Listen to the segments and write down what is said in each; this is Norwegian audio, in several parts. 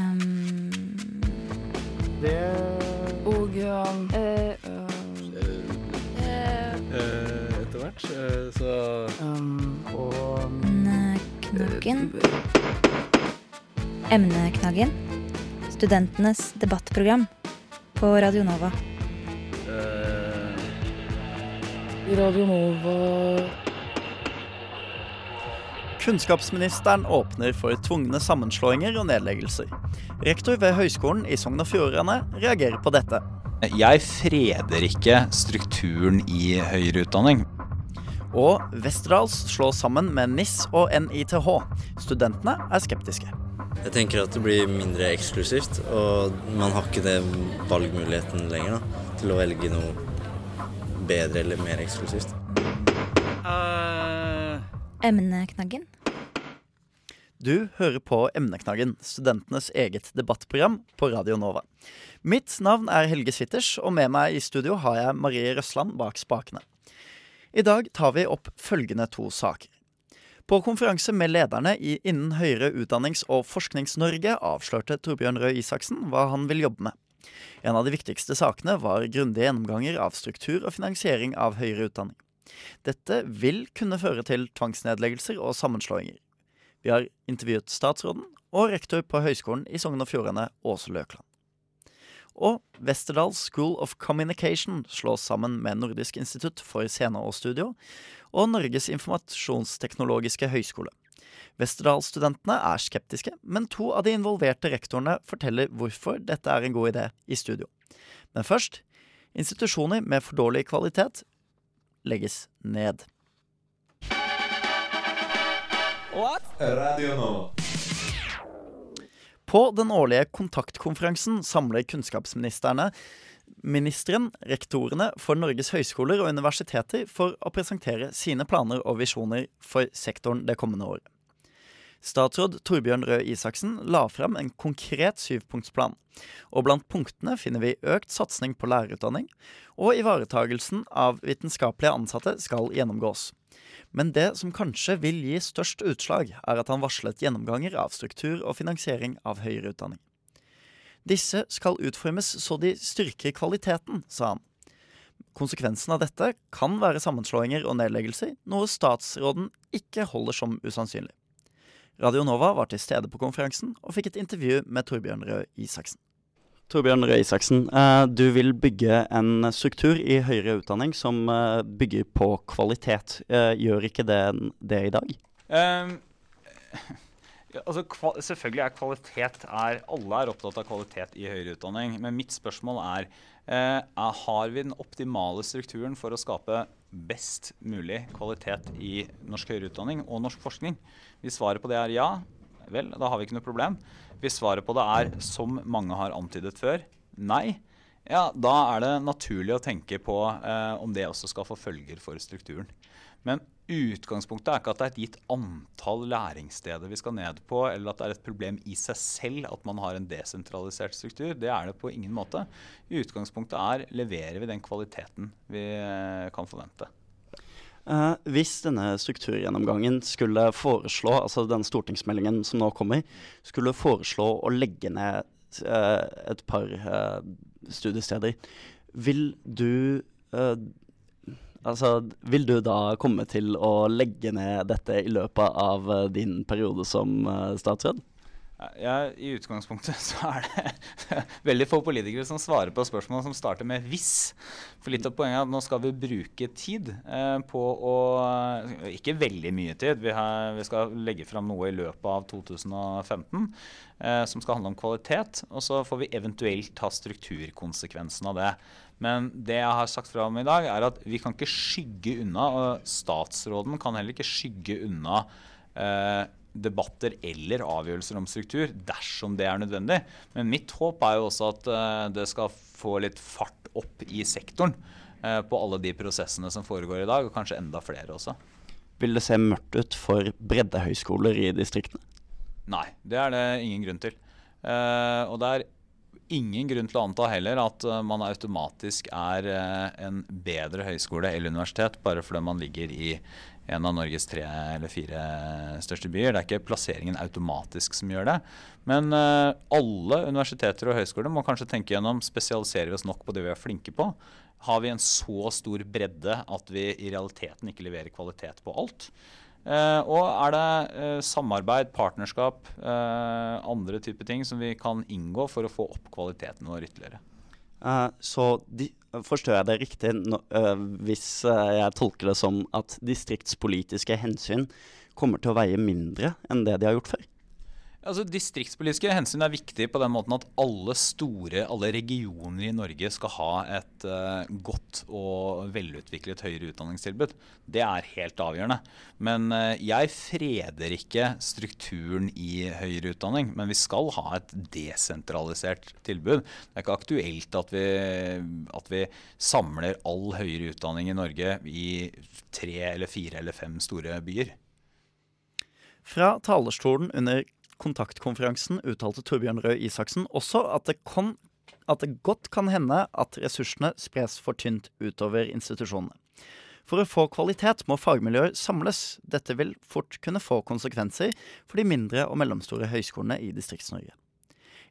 Um, Det og um, uh, uh, Etter hvert, så um, Og Emneknaggen. Emneknaggen. Studentenes debattprogram på Radio Nova. eh, Radio Nova Kunnskapsministeren åpner for tvungne sammenslåinger og nedleggelser. Rektor ved Høgskolen i Sogn og Fjordane reagerer på dette. Jeg freder ikke strukturen i høyere utdanning. Og Westerdals slås sammen med NIS og NITH. Studentene er skeptiske. Jeg tenker at det blir mindre eksklusivt, og man har ikke den valgmuligheten lenger da, til å velge noe bedre eller mer eksklusivt. Emneknaggen. Du hører på Emneknaggen, studentenes eget debattprogram på Radio Nova. Mitt navn er Helge Switters, og med meg i studio har jeg Marie Røsland bak spakene. I dag tar vi opp følgende to saker. På konferanse med lederne i innen høyere utdannings- og Forsknings-Norge avslørte Torbjørn Røe Isaksen hva han vil jobbe med. En av de viktigste sakene var grundige gjennomganger av struktur og finansiering av høyere utdanning. Dette vil kunne føre til tvangsnedleggelser og sammenslåinger. Vi har intervjuet statsråden og rektor på Høgskolen i Sogn og Fjordane, Åse Løkland. Og Westerdal School of Communication slås sammen med Nordisk institutt for scene og studio og Norges informasjonsteknologiske høgskole. Westerdal-studentene er skeptiske, men to av de involverte rektorene forteller hvorfor dette er en god idé i studio. Men først institusjoner med for dårlig kvalitet legges ned. Radio nå. På den årlige kontaktkonferansen samler kunnskapsministrene ministeren rektorene for Norges høyskoler og universiteter for å presentere sine planer og visjoner for sektoren det kommende året. Statsråd Torbjørn Røe Isaksen la frem en konkret syvpunktsplan. Og blant punktene finner vi økt satsing på lærerutdanning, og ivaretagelsen av vitenskapelige ansatte skal gjennomgås. Men det som kanskje vil gi størst utslag, er at han varslet gjennomganger av struktur og finansiering av høyere utdanning. Disse skal utformes så de styrker kvaliteten, sa han. Konsekvensen av dette kan være sammenslåinger og nedleggelser, noe statsråden ikke holder som usannsynlig. Radio Nova var til stede på konferansen og fikk et intervju med Torbjørn Røe Isaksen. Torbjørn Røe Isaksen, eh, du vil bygge en struktur i høyere utdanning som eh, bygger på kvalitet. Eh, gjør ikke det det i dag? Ehm, ja, altså, selvfølgelig er kvalitet er, Alle er opptatt av kvalitet i høyere utdanning. Men mitt spørsmål er, eh, er har vi den optimale strukturen for å skape best mulig kvalitet i norsk høyere utdanning og norsk forskning? Hvis svaret på det er ja, vel, da har vi ikke noe problem. Hvis svaret på det er, som mange har antydet før, nei, ja, da er det naturlig å tenke på eh, om det også skal få følger for strukturen. Men utgangspunktet er ikke at det er et gitt antall læringssteder vi skal ned på, eller at det er et problem i seg selv at man har en desentralisert struktur. Det er det på ingen måte. Utgangspunktet er leverer vi den kvaliteten vi eh, kan forvente. Eh, hvis denne strukturgjennomgangen skulle foreslå, altså den stortingsmeldingen som nå kommer, skulle foreslå å legge ned eh, et par eh, studiesteder, vil du eh, Altså, vil du da komme til å legge ned dette i løpet av eh, din periode som eh, statsråd? Ja, I utgangspunktet så er det veldig få politikere som svarer på spørsmål som starter med 'hvis'. For litt av poenget er at nå skal vi bruke tid eh, på å Ikke veldig mye tid. Vi, har, vi skal legge fram noe i løpet av 2015 eh, som skal handle om kvalitet. Og så får vi eventuelt ta strukturkonsekvensen av det. Men det jeg har sagt fra om i dag, er at vi kan ikke skygge unna, og statsråden kan heller ikke skygge unna eh, debatter eller avgjørelser om struktur dersom det er nødvendig. Men mitt håp er jo også at eh, det skal få litt fart opp i sektoren eh, på alle de prosessene som foregår i dag, og kanskje enda flere også. Vil det se mørkt ut for breddehøyskoler i distriktene? Nei, det er det ingen grunn til. Eh, og det er ingen grunn til å anta heller at uh, man automatisk er uh, en bedre høyskole eller universitet bare fordi man ligger i en av Norges tre eller fire største byer. Det er ikke plasseringen automatisk som gjør det. Men uh, alle universiteter og høyskoler må kanskje tenke gjennom spesialiserer vi oss nok på det vi er flinke på. Har vi en så stor bredde at vi i realiteten ikke leverer kvalitet på alt? Uh, og er det uh, samarbeid, partnerskap, andre typer ting som vi kan inngå for å få opp kvaliteten vår ytterligere? så de, Forstår jeg det riktig no, uh, hvis uh, jeg tolker det som at distriktspolitiske hensyn kommer til å veie mindre enn det de har gjort før? Altså, distriktspolitiske hensyn er viktig på den måten at alle store, alle regioner i Norge skal ha et uh, godt og velutviklet høyere utdanningstilbud. Det er helt avgjørende. Men uh, jeg freder ikke strukturen i høyere utdanning. Men vi skal ha et desentralisert tilbud. Det er ikke aktuelt at vi, at vi samler all høyere utdanning i Norge i tre eller fire eller fem store byer. Fra talerstolen under kontaktkonferansen uttalte Torbjørn Røe Isaksen også at det, kon, at det godt kan hende at ressursene spres for tynt utover institusjonene. For å få kvalitet må fagmiljøer samles. Dette vil fort kunne få konsekvenser for de mindre og mellomstore høyskolene i Distrikts-Norge.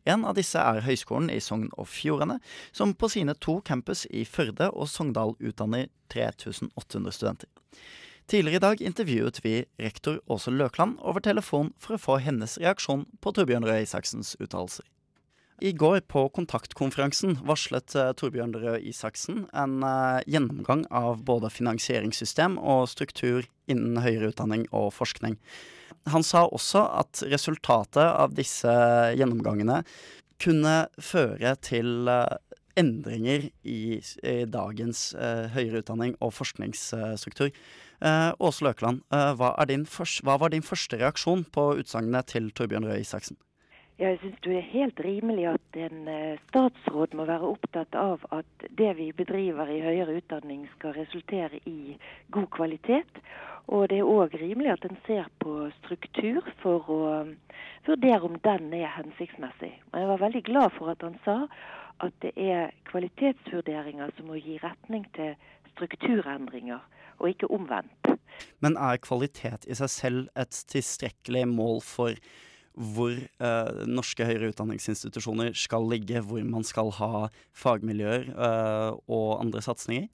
En av disse er Høgskolen i Sogn og Fjordane, som på sine to campus i Førde og Sogndal utdanner 3800 studenter. Tidligere i dag intervjuet vi rektor Åse Løkland over telefon for å få hennes reaksjon på Torbjørn Røe Isaksens uttalelser. I går på kontaktkonferansen varslet uh, Torbjørn Røe Isaksen en uh, gjennomgang av både finansieringssystem og struktur innen høyere utdanning og forskning. Han sa også at resultatet av disse gjennomgangene kunne føre til uh, endringer i, i dagens høyere utdanning og forskningsstruktur. Uh, Åse Løkeland, uh, hva, hva, var din første reaksjon på utsagnet til Torbjørn Røe Isaksen? Jeg syns det er helt rimelig at en uh, statsråd må være opptatt av at det vi bedriver i høyere utdanning skal resultere i god kvalitet. Og det er òg rimelig at en ser på struktur for å vurdere om den er hensiktsmessig. Men jeg var veldig glad for at han sa at det er kvalitetsvurderinger som må gi retning til strukturendringer og ikke omvendt. Men er kvalitet i seg selv et tilstrekkelig mål for hvor eh, norske høyere utdanningsinstitusjoner skal ligge, hvor man skal ha fagmiljøer eh, og andre satsinger?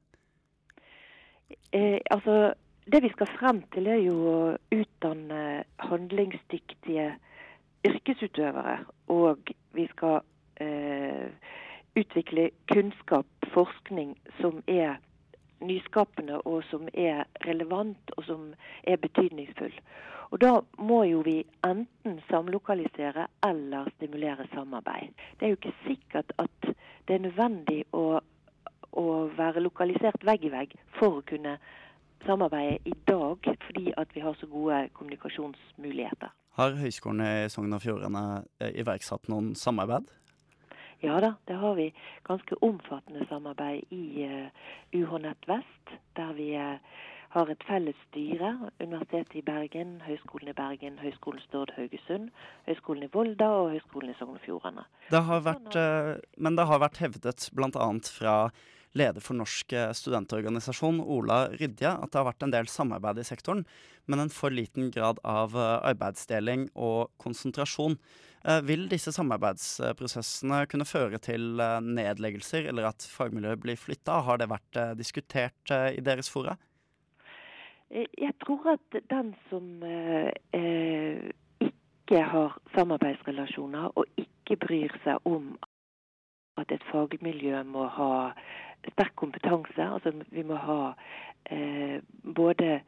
Eh, altså, det vi skal frem til, er jo å utdanne handlingsdyktige yrkesutøvere. Og vi skal eh, utvikle kunnskap, forskning, som er nyskapende og som er relevant og som er betydningsfull. Og Da må jo vi enten samlokalisere eller stimulere samarbeid. Det er jo ikke sikkert at det er nødvendig å, å være lokalisert vegg i vegg for å kunne samarbeide i dag, fordi at vi har så gode kommunikasjonsmuligheter. Har Høgskolen i Sogn og Fjordane eh, iverksatt noen samarbeid? Ja da, det har vi ganske omfattende samarbeid i uh, eh, UH-nett Vest, der vi uh, har et felles styre. Universitetet i Bergen, Høgskolen i Bergen, Høgskolen Stord Haugesund, Høgskolen i Volda og Høgskolen i Sogn og Fjordane. Det har vært, uh, men det har vært hevdet bl.a. fra leder for Norsk studentorganisasjon, Ola Rydje, at det har vært en del samarbeid i sektoren, men en for liten grad av arbeidsdeling og konsentrasjon. Eh, vil disse samarbeidsprosessene kunne føre til eh, nedleggelser, eller at fagmiljøet blir flytta? Har det vært eh, diskutert i deres fora? Jeg tror at den som eh, ikke har samarbeidsrelasjoner og ikke bryr seg om at et fagmiljø må ha sterk kompetanse, altså vi må ha eh, både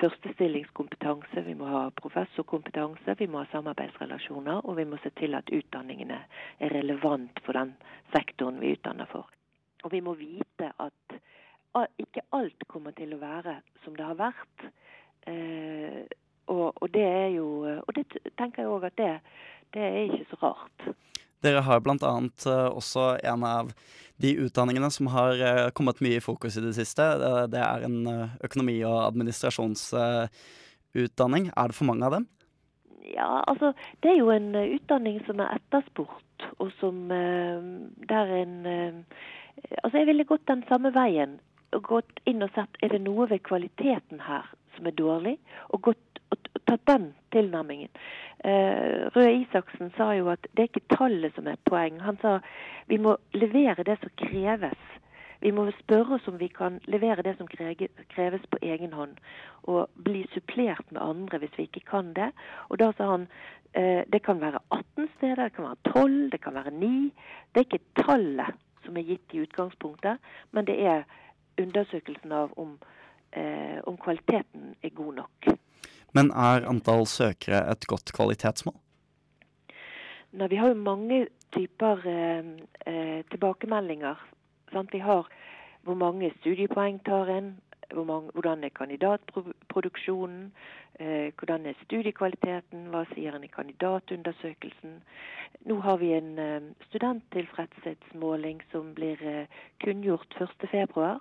førstestillingskompetanse, vi må ha professorkompetanse, vi må ha samarbeidsrelasjoner, og vi må se til at utdanningene er relevant for den sektoren vi utdanner for. Og vi må vite at ikke alt kommer til å være som det har vært. Eh, og, og, det er jo Og det tenker jeg òg at det, det er ikke så rart. Dere har bl.a. Eh, også en av de utdanningene som har uh, kommet mye i fokus i det siste. Det, er en uh, økonomi- og administrasjonsutdanning. er det for mange av dem? Ja, altså det er jo en utdanning som er etterspurt, og som der en Altså jeg ville gått den samme veien. Gått inn og sett er det noe ved kvaliteten her som er dårlig, og, gått, tatt den tilnærmingen. Eh, Røe Isaksen sa jo at det er ikke tallet som er poeng. Han sa vi må levere det som kreves. Vi må spørre oss om vi kan levere det som kreves på egen hånd, og bli supplert med andre hvis vi ikke kan det. Og da sa han eh, det kan være 18 steder, det kan være 12, det kan være 9. Det er ikke tallet som er gitt i utgangspunktet, men det er undersøkelsen av om, eh, om kvaliteten er god nok. Men er antall søkere et godt kvalitetsmål? Nei, vi har jo mange typer eh, eh, tilbakemeldinger. Sant? Vi har hvor mange studiepoeng tar en, hvor mange, hvordan er kandidatproduksjonen, eh, hvordan er studiekvaliteten, hva sier en i kandidatundersøkelsen. Nå har vi en eh, studenttilfredshetsmåling som blir eh, kunngjort 1.2.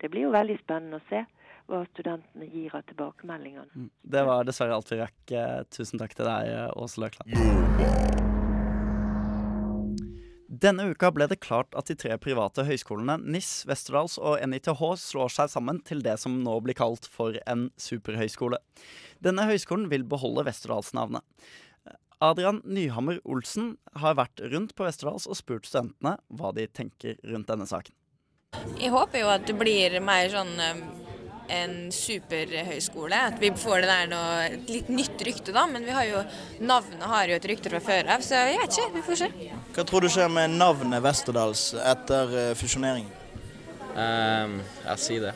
Det blir jo veldig spennende å se hva studentene gir av tilbakemeldinger. Mm. Det var dessverre alt vi rakk. Eh, tusen takk til deg, Åse Løkland. Denne uka ble det klart at de tre private høyskolene NIS, Westerdals og NITH slår seg sammen til det som nå blir kalt for en superhøyskole. Denne høyskolen vil beholde Westerdals-navnet. Adrian Nyhammer Olsen har vært rundt på Westerdals og spurt studentene hva de tenker rundt denne saken. Jeg håper jo at det blir mer sånn eh, en superhøyskole. At vi får det der noe, et litt nytt rykte, da. Men vi har jo, navnet har jo et rykte fra før av, så jeg vet ikke. Vi får se. Hva tror du skjer med navnet Westerdals etter uh, fusjoneringen? Um, jeg sier det.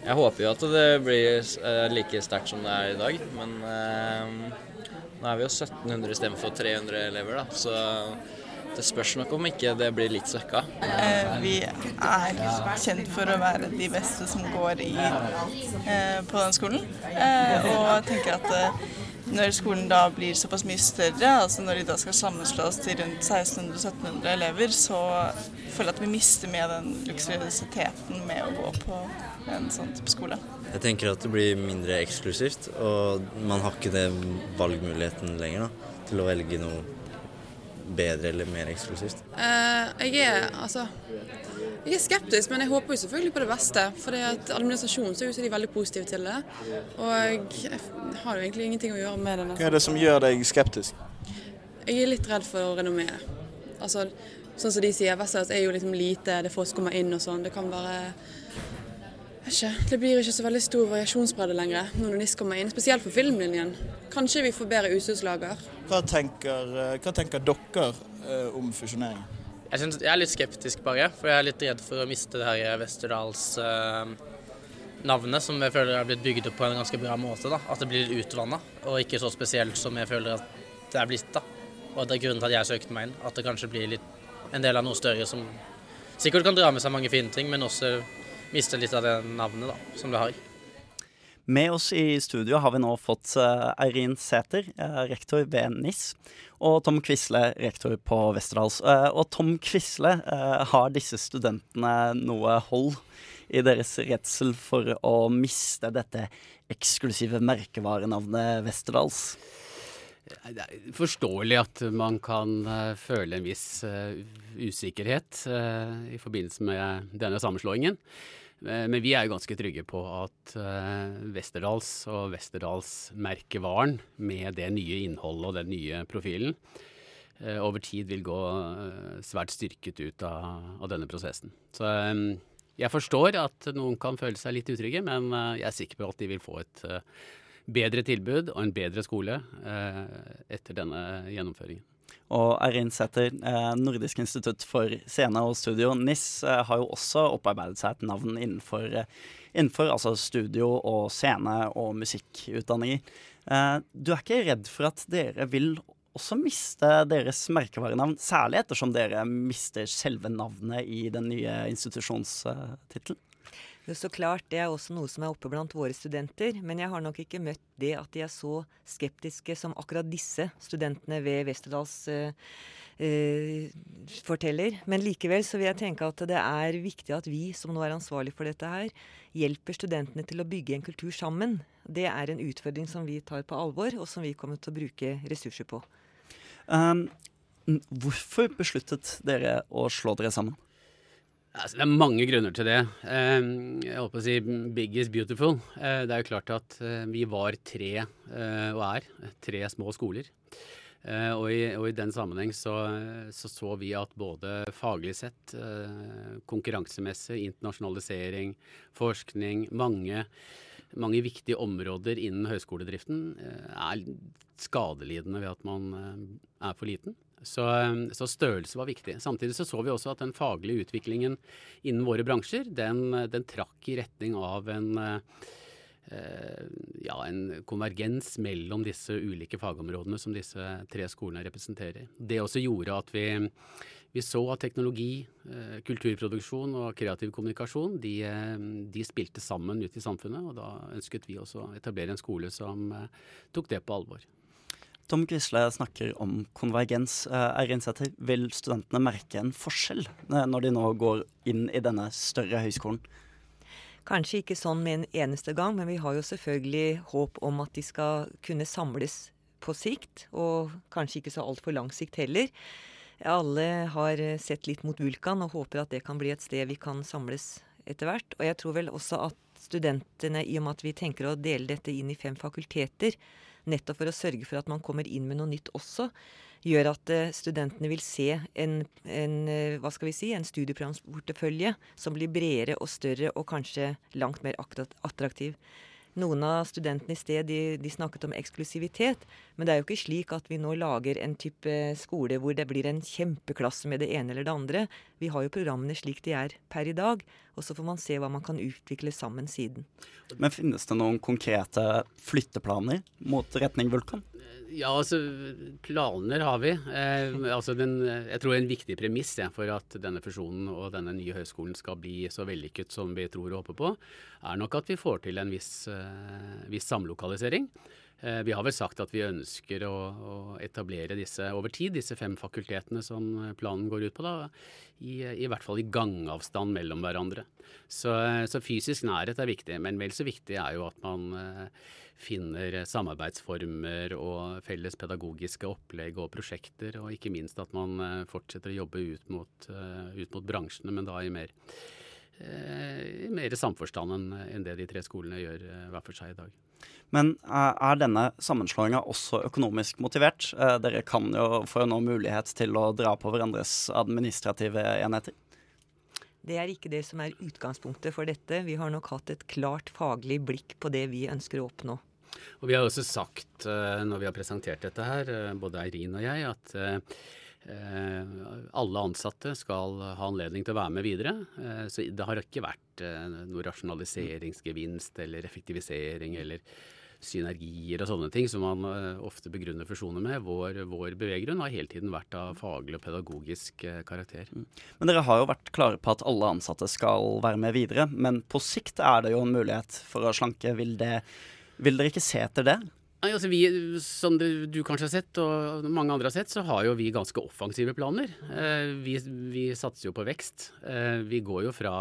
Jeg håper jo at det blir uh, like sterkt som det er i dag, men uh, nå er vi jo 1700 istedenfor 300 elever, da. Så det spørs nok om ikke det blir litt svekka. Eh, vi er kjent for å være de beste som går i, eh, på den skolen. Eh, og tenker at eh, når skolen da blir såpass mye større, altså når de da skal sammenslås til rundt 1600-1700 elever, så føler jeg at vi mister med den luksuriøsiteten med å gå på en sånn type skole. Jeg tenker at det blir mindre eksklusivt, og man har ikke den valgmuligheten lenger da, til å velge noe bedre eller mer eksklusivt? Uh, jeg er altså jeg er skeptisk, men jeg håper jo selvfølgelig på det beste. For administrasjonen ser ut som de er veldig positive til det. Og jeg har jo egentlig ingenting å gjøre med det. Hva er det som gjør deg skeptisk? Jeg er litt redd for renommeet. Altså, sånn som de sier, Vestlandet er jo liksom lite, det er få som kommer inn og sånn. Det kan være ikke, Det blir ikke så veldig stor variasjonsbredde lenger når NIS kommer inn, spesielt for filmlinjen. Kanskje vi får bedre utstyrslager. Hva, tenker, eh, hva tenker dere eh, om fusjonering? Jeg, synes, jeg, er litt skeptisk bare, for jeg er litt redd for å miste det her Westerdals eh, som jeg føler er blitt bygd opp på en ganske bra måte. da. At det blir utvanna, og ikke så spesielt som jeg føler at det er blitt. da. Og det er grunnen til at jeg søkte meg inn. At det kanskje blir litt, en del av noe større som sikkert kan dra med seg mange fine ting, men også miste litt av det navnet da, som det har. Med oss i studio har vi nå fått uh, Eirin Sæter, uh, rektor ved NIS, og Tom Quisle, rektor på Westerdals. Uh, og Tom Quisle, har disse studentene noe hold i deres redsel for å miste dette eksklusive merkevarenavnet Westerdals? Det er forståelig at man kan føle en viss usikkerhet i forbindelse med denne sammenslåingen. Eh, men vi er jo ganske trygge på at uh, Westerdals og Westerdals-merkevaren med det nye innholdet og den nye profilen uh, over tid vil gå svært styrket ut av, av denne prosessen. Så jeg forstår at noen kan føle seg litt utrygge, men jeg er sikker på at de vil få et bedre tilbud og en bedre skole etter denne gjennomføringen. Og Eirin Sæther, eh, Nordisk institutt for scene og studio, NIS, eh, har jo også opparbeidet seg et navn innenfor, eh, innenfor altså studio og scene og musikkutdanninger. Du er ikke redd for at dere vil også miste deres merkevarenavn, særlig ettersom dere mister selve navnet i den nye institusjonstittelen? Så klart, Det er også noe som er oppe blant våre studenter. Men jeg har nok ikke møtt det at de er så skeptiske som akkurat disse studentene ved Westerdals uh, uh, forteller. Men likevel så vil jeg tenke at det er viktig at vi som nå er ansvarlig for dette her, hjelper studentene til å bygge en kultur sammen. Det er en utfordring som vi tar på alvor, og som vi kommer til å bruke ressurser på. Um, hvorfor besluttet dere å slå dere sammen? Altså, det er mange grunner til det. Eh, jeg holdt på å si 'big is beautiful'. Eh, det er jo klart at eh, vi var tre, og er, tre små skoler. Og i, og, i, den sammenheng så, så, så vi at både faglig sett, konkurransemessig, internasjonalisering, forskning, mange, mange viktige områder innen høyskoledriften er skadelidende ved at man er for liten. Så, så, størrelse var viktig. Samtidig så, så vi også at den faglige utviklingen innen våre bransjer, den, den trakk i retning av en, eh, ja, en konvergens mellom disse ulike fagområdene som disse tre skolene representerer. Det også gjorde at vi, vi så at teknologi, eh, kulturproduksjon og kreativ kommunikasjon de, de, spilte sammen ute i samfunnet. Og da ønsket vi også å etablere en skole som eh, tok det på alvor. Tom Grisle snakker om konvergens. Er vil studentene merke en forskjell eh, når de nå går inn i denne større høyskolen? Kanskje ikke sånn med en eneste gang, men vi har jo selvfølgelig håp om at de skal kunne samles på sikt, og kanskje ikke så altfor lang sikt heller. Alle har eh, sett litt mot Vulkan og håper at det kan bli et sted vi kan samles etter hvert. Og jeg tror vel også at studentene, i og med at vi tenker å dele dette inn i fem fakulteter, nettopp for å sørge for at man kommer inn med noe nytt også, gjør at uh, studentene vil se en, en uh, hva skal vi si, en studieprogramsportefølje som blir bredere og større og kanskje langt mer attraktiv. Noen av studentene i sted de, de, snakket om eksklusivitet. Men det er jo ikke slik at vi nå lager en type skole hvor det blir en kjempeklasse med det ene eller det andre. Vi har jo programmene slik de er per i dag. Og så får man se hva man kan utvikle sammen siden. Men finnes det noen konkrete flytteplaner mot retning Vulkan? Ja, altså planer har vi. Eh, altså den, jeg tror en viktig premiss ja, for at denne fusjonen og denne nye høyskolen skal bli så vellykket som vi tror og håper på, er nok at vi får til en viss, eh, viss samlokalisering. Eh, vi har vel sagt at vi ønsker å, å, etablere disse over tid, disse fem fakultetene som planen går ut på. da, i, i hvert fall i gangavstand mellom hverandre. Så, så, fysisk nærhet er viktig, men vel så viktig er jo at man finner samarbeidsformer og felles pedagogiske opplegg og prosjekter, og ikke minst at man eh, fortsetter å jobbe ut mot, eh, ut mot bransjene, men da i mer, eh, i mer samforstand enn det de tre skolene gjør hver for seg i dag. Men er denne sammenslåinga også økonomisk motivert? Dere kan jo få nå mulighet til å dra på hverandres administrative enheter. Det er ikke det som er utgangspunktet for dette. Vi har nok hatt et klart faglig blikk på det vi ønsker å oppnå. Og Vi har også sagt eh, når vi har presentert dette her, eh, både Eirin og jeg, at eh, alle ansatte skal ha anledning til å være med videre. Så det har ikke vært noe rasjonaliseringsgevinst eller effektivisering eller synergier og sånne ting som man ofte begrunner fusjoner med. Vår, vår beveggrunn har hele tiden vært av faglig og pedagogisk karakter. Mm. Men dere har jo vært klare på at alle ansatte skal være med videre. Men på sikt er det jo en mulighet for å slanke. Vil det vil dere ikke se etter det? Nei, altså vi, Som du kanskje har sett, og mange andre har sett, så har jo vi ganske offensive planer. Eh, vi, vi, satser jo på vekst. Eh, vi går jo fra,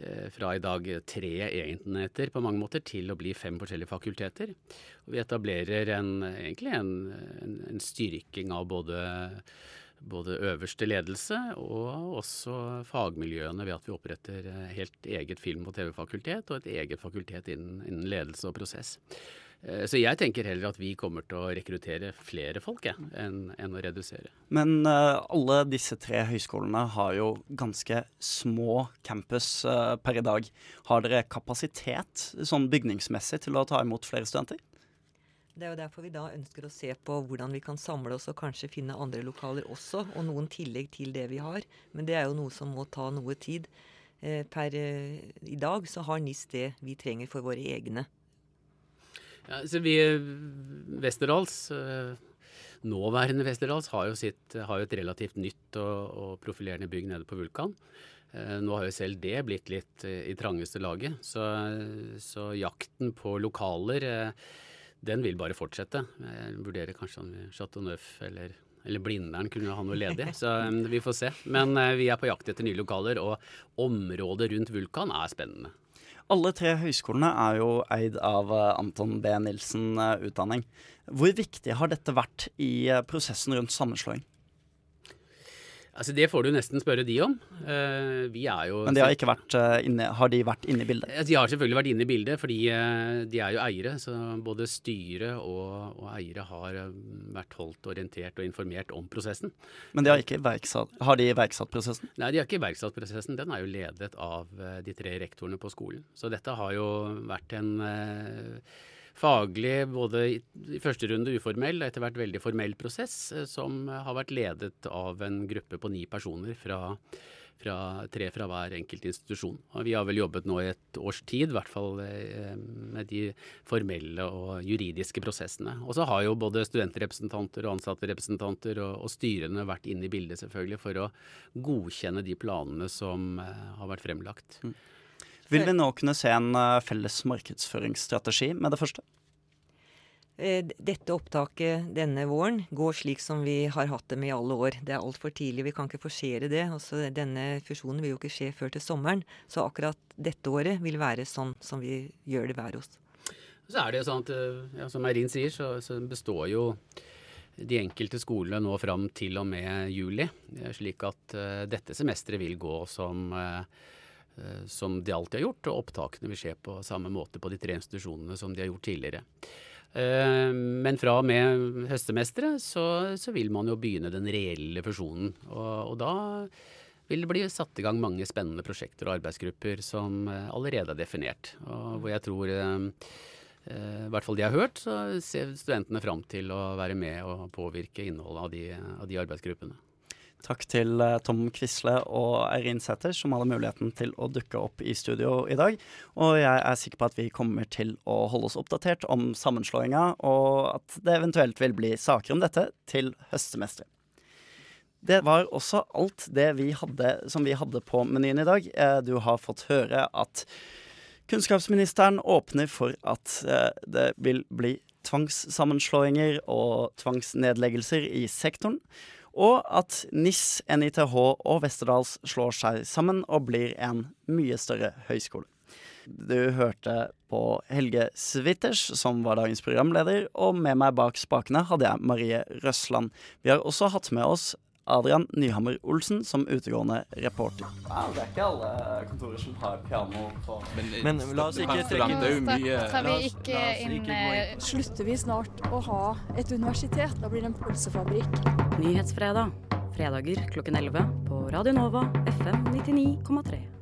eh, fra i dag tre enheter på mange måter til å bli fem forskjellige fakulteter. Og vi etablerer en, egentlig en, en, en styrking av både både øverste ledelse og også fagmiljøene ved at vi oppretter eh, helt eget film- og TV-fakultet og et eget fakultet innen, innen, ledelse og prosess. Eh, så jeg tenker heller at vi kommer til å rekruttere flere folk ja, enn, enn å redusere. Men uh, alle disse tre høyskolene har jo ganske små campus uh, per i dag. Har dere kapasitet sånn bygningsmessig til å ta imot flere studenter? Det er jo derfor vi da ønsker å se på hvordan vi kan samle oss og kanskje finne andre lokaler også, og noen tillegg til det vi har. Men det er jo noe som må ta noe tid. Eh, per eh, i dag så har NIS det vi trenger for våre egne. Ja, så vi Westerdals eh, Nåværende Westerdals har jo, sitt, har jo et relativt nytt og, og, profilerende bygg nede på Vulkan. Nå har jo selv det blitt litt i trangeste laget, så, så jakten på lokaler den vil bare fortsette. Jeg vurderer kanskje om Chateau Neuf eller, eller Blindern kunne ha noe ledig. Så um, vi får se. Men uh, vi er på jakt etter nye lokaler, og området rundt Vulkan er spennende. Alle tre høyskolene er jo eid av uh, Anton B. Nilsen uh, utdanning. Hvor viktig har dette vært i prosessen rundt sammenslåing? Altså Det får du nesten spørre de om. Uh, vi er jo Men de har, ikke vært, uh, inne, har de vært inne i bildet? De har selvfølgelig vært inne i bildet, fordi uh, de er jo eiere. Så både styret og, og eiere har vært holdt orientert og informert om prosessen. Men de har, ikke verksatt, har de iverksatt prosessen? Nei, de har ikke iverksatt prosessen. Den er jo ledet av de tre rektorene på skolen. Så dette har jo vært en faglig, både i første runde uformell og etter hvert veldig formell prosess, eh, som har vært ledet av en gruppe på ni personer fra, fra tre fra hver enkelt institusjon. Og vi har vel jobbet nå i et års tid, i hvert fall eh, med de formelle og juridiske prosessene. Og så har jo både studentrepresentanter og ansatterepresentanter og, og styrene vært inne i bildet selvfølgelig for å godkjenne de planene som eh, har vært fremlagt. Mm. Vil vi nå kunne se en eh, felles markedsføringsstrategi med det første? Eh, dette opptaket denne våren går slik som vi har hatt det med i alle år. Det er altfor tidlig, vi kan ikke forsere det. Også denne fusjonen vil jo ikke skje før til sommeren. Så akkurat dette året vil være sånn som vi gjør det hver hos. Så er det jo sånn at, eh, ja, Som Eirin sier, så, så, består jo de enkelte skolene nå fram til og med juli. Slik at uh, dette semesteret vil gå som uh, som de alltid har gjort, og opptakene vil skje på samme måte på de tre institusjonene som de har gjort tidligere. Eh, men fra og med høstsemesteret så, så, vil man jo begynne den reelle fusjonen. Og, og, da vil det bli satt i gang mange spennende prosjekter og arbeidsgrupper som eh, allerede er definert. Og hvor jeg tror, i hvert fall de har hørt, så ser studentene fram til å være med og påvirke innholdet av de, av de arbeidsgruppene. Takk til eh, Tom Quisle og Eirin Sæther, som hadde muligheten til å dukke opp i studio i dag. Og jeg er sikker på at vi kommer til å holde oss oppdatert om sammenslåinga, og at det eventuelt vil bli saker om dette til høstsemesteret. Det var også alt det vi hadde, som vi hadde på menyen i dag. Eh, du har fått høre at kunnskapsministeren åpner for at eh, det vil bli tvangssammenslåinger og tvangsnedleggelser i sektoren og at NIS, NITH og Westerdals slår seg sammen og blir en mye større høyskole. Du hørte på Helge Switters, som var dagens programleder, og med meg bak spakene hadde jeg Marie Røsland. Vi har også hatt med oss Adrian Nyhammer Olsen som utegående reporter. Ja, det er ikke alle kontorer som har piano på Men, Men la oss ikke trekke det mye Tar vi ikke inn eh, Slutter vi snart å ha et universitet? Da blir det en pølsefabrikk. Nyhetsfredag. Fredager klokken 11 på Radio Nova FM 99,3.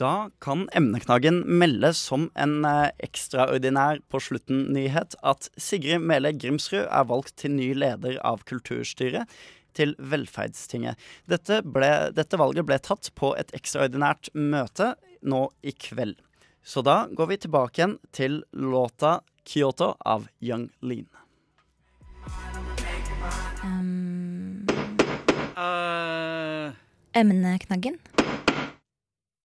Da kan emneknaggen melde som en eh, ekstraordinær på slutten-nyhet at Sigrid Mele Grimsrud er valgt til ny leder av kulturstyret til Velferdstinget. Dette, ble, dette valget ble tatt på et ekstraordinært møte nå i kveld. Så da går vi tilbake igjen til låta 'Kyoto' av Young Lean. Um, uh. Emneknaggen.